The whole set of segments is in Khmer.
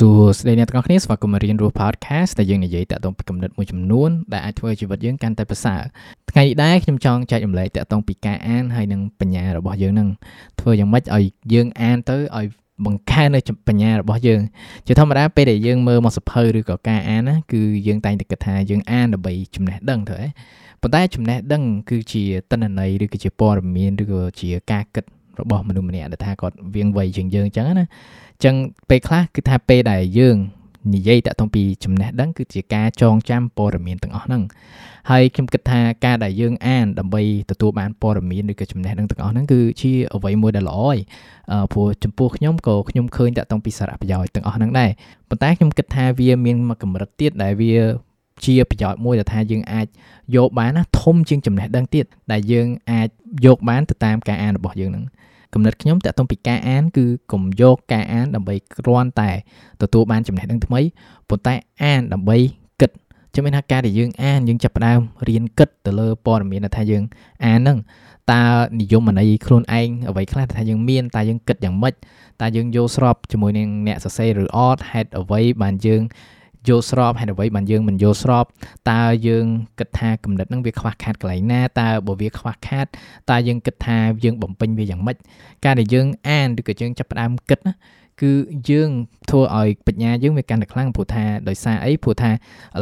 សួស្តីអ្នកទាំងអស់គ្នាស្វាគមន៍មករៀនរស់ podcast ដែលយើងនិយាយតាក់ទងពីគំនិតមួយចំនួនដែលអាចធ្វើជីវិតយើងកាន់តែប្រសើរថ្ងៃនេះដែរខ្ញុំចង់ចែករំលែកតាក់ទងពីការអានហើយនិងបញ្ញារបស់យើងនឹងធ្វើយ៉ាងម៉េចឲ្យយើងអានទៅឲ្យបង្កើននៅបញ្ញារបស់យើងជាធម្មតាពេលដែលយើងមើលមកសភៅឬក៏ការអានណាគឺយើងតែងតែគិតថាយើងអានដើម្បីចំណេះដឹងទៅហ៎ប៉ុន្តែចំណេះដឹងគឺជាតនន័យឬក៏ជាព័ត៌មានឬក៏ជាការគិតរបស់មនុស្សម្នាក់ដែលថាគាត់វៀងវៃជាងយើងអញ្ចឹងណា ចឹងពេលខ្លះគឺថាពេលដែលយើងនិយាយតាក់ទងពីចំណេះដឹងគឺជាការចងចាំព័ត៌មានទាំងអស់ហ្នឹងហើយខ្ញុំគិតថាការដែលយើងអានដើម្បីទទួលបានព័ត៌មានឬក៏ចំណេះដឹងទាំងអស់ហ្នឹងគឺជាអ្វីមួយដែលល្អហើយព្រោះចំពោះខ្ញុំក៏ខ្ញុំឃើញតាក់ទងពីសារៈប្រយោជន៍ទាំងអស់ហ្នឹងដែរប៉ុន្តែខ្ញុំគិតថាវាមានមួយកម្រិតទៀតដែលវាជាប្រយោជន៍មួយដែលថាយើងអាចយកបានណាធំជាងចំណេះដឹងទៀតដែលយើងអាចយកបានទៅតាមការអានរបស់យើងហ្នឹង កំណត់ខ្ញុំតាក់ទងពីការអានគឺកុំយកការអានដើម្បីគ្រាន់តែទទួលបានចំណេះដឹងថ្មីប៉ុន្តែអានដើម្បីគិតចាំមានថាការដែលយើងអានយើងចាប់ផ្ដើមរៀនគិតទៅលើព័ត៌មានថាយើងអានហ្នឹងតើនិយមន័យខ្លួនឯងអ្វីខ្លះថាយើងមានតើយើងគិតយ៉ាងម៉េចតើយើងយល់ស្របជាមួយនឹងអ្នកសរសេរឬអត់ហេតុអ្វីបានយើង យល់ស្របហេតុអ្វីបានយើងមិនយល់ស្របតើយើងគិតថាគំនិតហ្នឹងវាខ្វះខាតកន្លែងណាតើបើវាខ្វះខាតតើយើងគិតថាយើងបំពេញវាយ៉ាងម៉េចការដែលយើងអានឬក៏យើងចាប់ផ្ដើមគិតណាគឺយើងធ្វើឲ្យបញ្ញាយើងវាកាន់តែខ្លាំងព្រោះថាដោយសារអីព្រោះថាឥ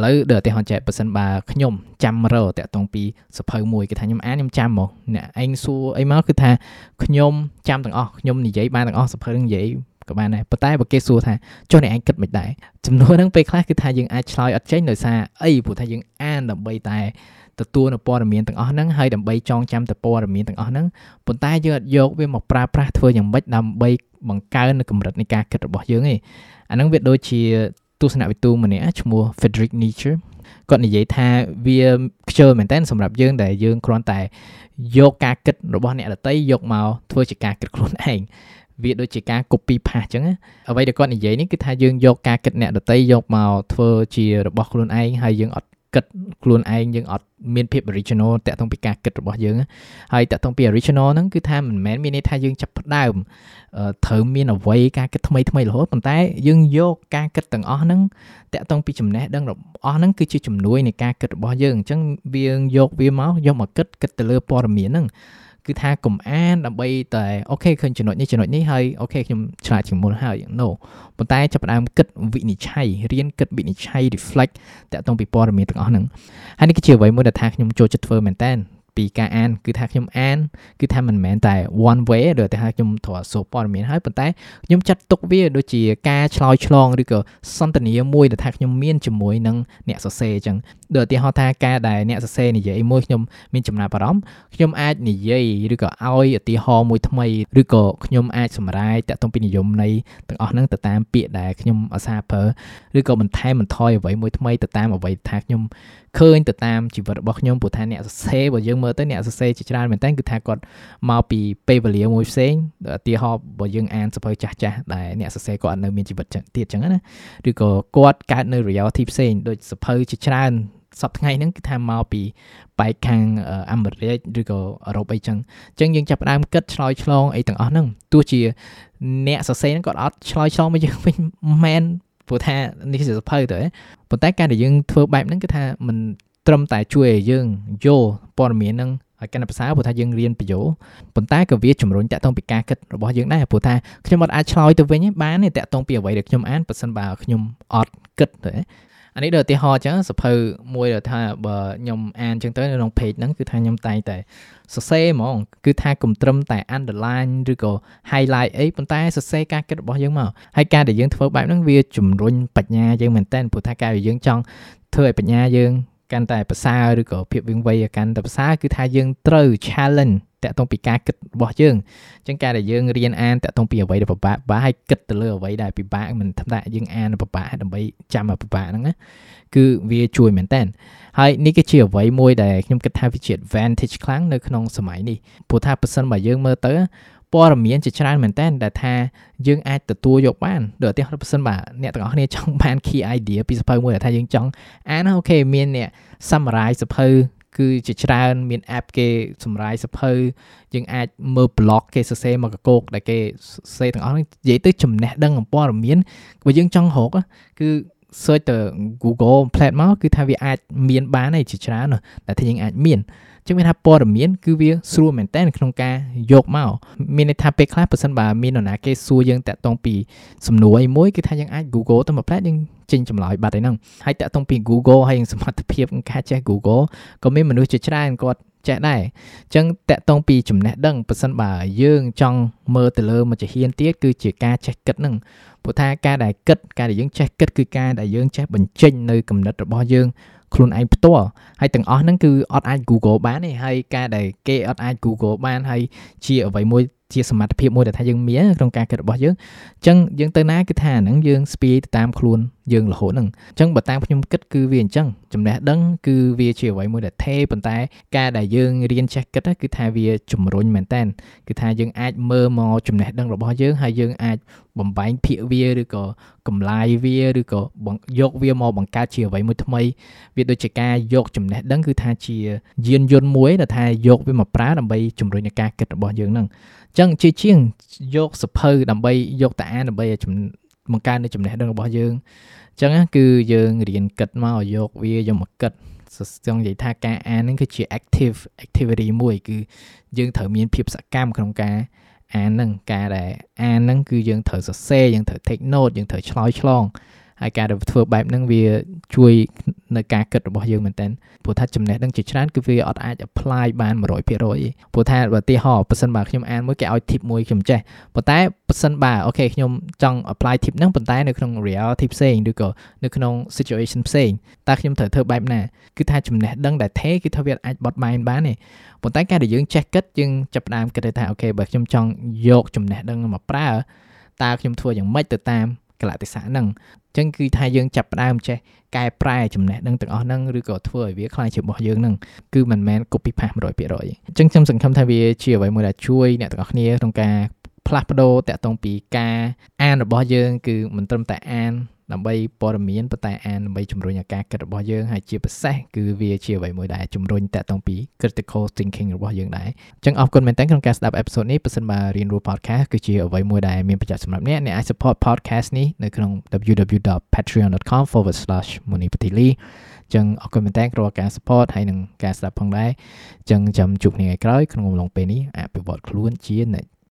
ឡូវដល់ឧទាហរណ៍ចែកប៉ះសិនបើខ្ញុំចាំរកតាក់ទងពីសភៅមួយគឺថាខ្ញុំអានខ្ញុំចាំមកអ្នកឯងសួរអីមកគឺថាខ្ញុំចាំទាំងអស់ខ្ញុំនិយាយបានទាំងអស់សភៅនឹងនិយាយ ក៏បានដែរប៉ុន្តែបើគេសួរថាចុះអ្នកឯងគិតមិនដែរចំនួនហ្នឹងពេលខ្លះគឺថាយើងអាចឆ្លើយអត់ចេញដោយសារអីព្រោះថាយើងអានដើម្បីតែទទួលនៅព័ត៌មានទាំងអស់ហ្នឹងហើយដើម្បីចងចាំទៅព័ត៌មានទាំងអស់ហ្នឹងប៉ុន្តែយើងអត់យកវាមកប្រើប្រាស់ធ្វើយ៉ាងម៉េចដើម្បីបង្កើននៅកម្រិតនៃការគិតរបស់យើងឯងអាហ្នឹងវាដូចជាទស្សនវិទូម្នាក់ឈ្មោះ Friedrich Nietzsche គាត់និយាយថាវាខ្ជិលមែនតើសម្រាប់យើងដែលយើងគ្រាន់តែយកការគិតរបស់អ្នកដតីយកមកធ្វើជាការគិតខ្លួនឯង វាដូចជាការ copy paste អញ្ចឹងអ្វីដែលគាត់និយាយនេះគឺថាយើងយកការគិតអ្នកដតីយកមកធ្វើជារបស់ខ្លួនឯងហើយយើងអត់គិតខ្លួនឯងយើងអត់មានភាព original តាក់ទងពីការគិតរបស់យើងហើយតាក់ទងពី original ហ្នឹងគឺថាមិនមែនមានន័យថាយើងចាប់ផ្ដើមត្រូវមានអ្វីការគិតថ្មីថ្មីរហូតប៉ុន្តែយើងយកការគិតទាំងអស់ហ្នឹងតាក់ទងពីចំណេះដឹងរបស់ហ្នឹងគឺជាជំនួយនៃការគិតរបស់យើងអញ្ចឹងវាយកវាមកយកមកគិតគិតទៅលើព័ត៌មានហ្នឹង គឺថាកុំអានដើម្បីតែអូខេឃើញចំណុចនេះចំណុចនេះហើយអូខេខ្ញុំឆ្លាតជាងមុនហើយ no ប៉ុន្តែចាប់ផ្ដើមគិតវិនិច្ឆ័យរៀនគិតវិនិច្ឆ័យ reflect តាក់ទងពីព័ត៌មានទាំងអស់ហ្នឹងហើយនេះគឺជាអ្វីមួយដែលថាខ្ញុំចូលចិត្តធ្វើមែនតើ ពីការអានគឺថាខ្ញុំអានគឺថាមិនមែនតែ one way ដូចតែថាខ្ញុំត្រូវសូព័ត៌មានហើយប៉ុន្តែខ្ញុំចាត់ទុកវាដូចជាការឆ្លើយឆ្លងឬក៏សន្ទនាមួយដែលថាខ្ញុំមានជាមួយនឹងអ្នកសរសេរអញ្ចឹងដូចឧទាហរណ៍ថាការដែលអ្នកសរសេរនិយាយមួយខ្ញុំមានចំណាប់អារម្មណ៍ខ្ញុំអាចនិយាយឬក៏ឲ្យឧទាហរណ៍មួយថ្មីឬក៏ខ្ញុំអាចសម្រាយតាក់ទងពីនិយមន័យទាំងអស់ហ្នឹងទៅតាមពាក្យដែលខ្ញុំអាសាប្រើឬក៏បន្ថែមបន្ថយអ្វីមួយថ្មីទៅតាមអ្វីថាខ្ញុំឃើញទៅតាមជីវិតរបស់ខ្ញុំព្រោះថាអ្នកសរសេរបើយើងមើលទៅអ្នកសរសេរជាច្រើនមែនតើគឺថាគាត់មកពីពេលវេលាមួយផ្សេងឧទាហរណ៍បើយើងអានសភៅចាស់ចាស់ដែលអ្នកសរសេរគាត់នៅមានជីវិតទៀតចឹងណាឬក៏គាត់កើតនៅ reality ផ្សេងដូចសភៅជាច្រើនសប្ថ្ងៃហ្នឹងគឺថាមកពីបែកខាងអាមេរិកឬក៏អឺរ៉ុបអីចឹងអញ្ចឹងយើងចាប់ផ្ដើមគិតឆ្លើយឆ្លងអីទាំងអស់ហ្នឹងទោះជាអ្នកសរសេរហ្នឹងគាត់អត់ឆ្លើយឆ្លងមកយើងវិញមែន ព្រោះថានេះជាសភៅទៅប៉ុន្តែការដែលយើងធ្វើបែបហ្នឹងគឺថាมันត្រឹមតែជួយឲ្យយើងយល់ព័ត៌មានហ្នឹងហើយកាន់តែភាសាព្រោះថាយើងរៀនប្រយោប៉ុន្តែក៏វាជំរុញតាក់ទងពីការគិតរបស់យើងដែរព្រោះថាខ្ញុំអត់អាចឆ្លើយទៅវិញបានទេតាក់ទងពីអ្វីដែលខ្ញុំអានប៉ះសិនបើខ្ញុំអត់គិតទេ អានេះដូចឧទាហរណ៍អញ្ចឹងសភៅមួយដែលថាបើខ្ញុំអានអញ្ចឹងទៅនៅក្នុង page ហ្នឹងគឺថាខ្ញុំតែងតែសរសេរហ្មងគឺថាកុំត្រឹមតែ underline ឬក៏ highlight អីប៉ុន្តែសរសេរការគិតរបស់យើងមកហើយការដែលយើងធ្វើបែបហ្នឹងវាជំរុញបញ្ញាយើងមែនតើព្រោះថាការដែលយើងចង់ធ្វើឲ្យបញ្ញាយើងកាន់តែប្រសើរឬក៏ភាពវិញវៃកាន់តែប្រសើរគឺថាយើងត្រូវ challenge តាក់ទងពីការគិតរបស់យើងអញ្ចឹងការដែលយើងរៀនអានតាក់ទងពីអ្វីដែលពិបាកពិបាកហើយគិតទៅលើអ្វីដែលពិបាកមិនធម្មតាយើងអានពិបាកដើម្បីចាំឲ្យពិបាកហ្នឹងណាគឺវាជួយមែនតើហើយនេះក៏ជាអ្វីមួយដែលខ្ញុំគិតថាវាជា advantage ខ្លាំងនៅក្នុងសម័យនេះព្រោះថាប៉ះសិនបើយើងមើលទៅព័ត៌មានជាច្រើនមែនតើដែលថាយើងអាចទទួលយកបានដូចឧទាហរណ៍បើសិនបាទអ្នកទាំងអស់គ្នាចង់បាន key idea ពីសភៅមួយដែលថាយើងចង់អានអូខេមានអ្នក summarize សភៅ គឺជាច្រើនមាន app គេសម្រាយសភៅយើងអាចមើល blog គេសរសេរមកកកោកដែលគេសរសេរទាំងអស់ហ្នឹងនិយាយទៅចំណេះដឹងអំព័ត៌មានបើយើងចង់រកគឺ search ទៅ Google Plate មកគឺថាវាអាចមានបានឯជាច្រើនតែថាយើងអាចមានចឹងមានថាព័ត៌មានគឺវាស្រួលមែនតើក្នុងការយកមកមានន័យថាពេលខ្លះបើសិនបើមាននរណាគេសួរយើងតាក់ទងពីសំណួរអីមួយគឺថាយើងអាច Google ទៅមួយផ្លែតយើងចេញចម្លើយបាត់ឯហ្នឹងហើយតាក់ទងពី Google ហើយសមត្ថភាពក្នុងការចេះ Google ក៏មានមនុស្សជាច្រើនគាត់ចេះដែរអញ្ចឹងតកតងពីចំណេះដឹងប៉ះសិនបើយើងចង់មើលទៅលើមួយជាហ៊ានទៀតគឺជាការចេះគិតហ្នឹង ព្រោះថាការដែលគិតការដែលយើងចេះគិតគឺការដែលយើងចេះបញ្ចេញនៅគំនិតរបស់យើងខ្លួនឯងផ្ទាល់ហើយទាំងអស់ហ្នឹងគឺអត់អាច Google បានទេហើយការដែលគេអត់អាច Google បានហើយជាអ្វីមួយជាសមត្ថភាពមួយដែលថាយើងមានក្នុងការគិតរបស់យើងអញ្ចឹងយើងទៅណាគឺថាហ្នឹងយើងស្ពាយទៅតាមខ្លួន យើងរហូតហ្នឹងអញ្ចឹងបើតាមខ្ញុំគិតគឺវាអញ្ចឹងចំណេះដឹងគឺវាជាអ្វីមួយដែលថេប៉ុន្តែការដែលយើងរៀនចេះគិតគឺថាវាជំរុញមែនតើគឺថាយើងអាចមើលមកចំណេះដឹងរបស់យើងហើយយើងអាចបំបែងភាគវាឬក៏កម្លាយវាឬក៏យកវាមកបង្កើតជាអ្វីមួយថ្មីវាដូចជាការយកចំណេះដឹងគឺថាជាយានយន្តមួយដែលថាយកវាមកប្រើដើម្បីជំរុញការគិតរបស់យើងហ្នឹងអញ្ចឹងជាជាងយកសភៅដើម្បីយកតាអានដើម្បី បង្កើននៅចំណេះដឹងរបស់យើងអញ្ចឹងគឺយើងរៀនគិតមកយកវាយកមកគិតចង់និយាយថាការអានហ្នឹងគឺជា active activity មួយ គឺយើងត្រូវមានភាពសកម្មក្នុងការអានហ្នឹងការដែលអានហ្នឹងគឺយើងត្រូវសរសេរយើងត្រូវ take note យើងត្រូវឆ្លើយឆ្លងហើយការដែលធ្វើបែបហ្នឹងវាជួយ នៅការគិតរបស់យើងមែនតើព្រោះថាចំណេះដឹងជាច្រើនគឺវាអត់អាច apply បាន100%ព្រោះថាបើទីហោប៉ះសិនបើខ្ញុំអានមួយគេឲ្យ tip មួយខ្ញុំចេះប៉ុន្តែប៉ះសិនបើអូខេខ្ញុំចង់ apply tip ហ្នឹងប៉ុន្តែនៅក្នុង reality ផ្សេងឬក៏នៅក្នុង situation ផ្សេងតើខ្ញុំត្រូវធ្វើបែបណាគឺថាចំណេះដឹងដែលថេគឺថាវាអាចបត់បែនបានទេប៉ុន្តែការដែលយើងចេះគិតយើងចាប់ផ្ដើមគិតថាអូខេបើខ្ញុំចង់យកចំណេះដឹងមកប្រើតើខ្ញុំធ្វើយ៉ាងម៉េចទៅតាម កលៈទេសៈហ្នឹងអញ្ចឹងគឺថាយើងចាប់ផ្ដើមចេះកែប្រែចំណេះដឹងទាំងអស់ហ្នឹងឬក៏ធ្វើឲ្យវាខ្លាំងជារបស់យើងហ្នឹងគឺមិនមែន copy paste 100%អញ្ចឹងខ្ញុំសង្ឃឹមថាវាជាអ្វីមួយដែលជួយអ្នកទាំងអស់គ្នាក្នុងការ ផ្លាស់ប្ដូរតាក់ទងពីការអានរបស់យើង គឺមិនត្រឹមតែអានដើម្បីព័ត៌មានប៉ុន្តែអានដើម្បីជំរុញឲ្យការគិតរបស់យើងហើយជាពិសេសគឺវាជាអ្វីមួយដែលជំរុញតាក់ទងពី critical thinking របស់យើងដែរអញ្ចឹងអរគុណមែនទែនក្នុងការស្ដាប់ episode នេះបើសិនបើរៀនរស់ podcast គឺជាអ្វីមួយដែលមានប្រយោជន៍សម្រាប់អ្នកអ្នកអាច support podcast នេះនៅក្នុង www.patreon.com/monipatili ចឹងអរគុណមែនតើរាល់ការ support ហើយនឹងការស្ដាប់ផងដែរចឹងចាំជួបគ្នាថ្ងៃក្រោយក្នុងអំឡុងពេលនេះអភិវឌ្ឍខ្លួនជានិច្ច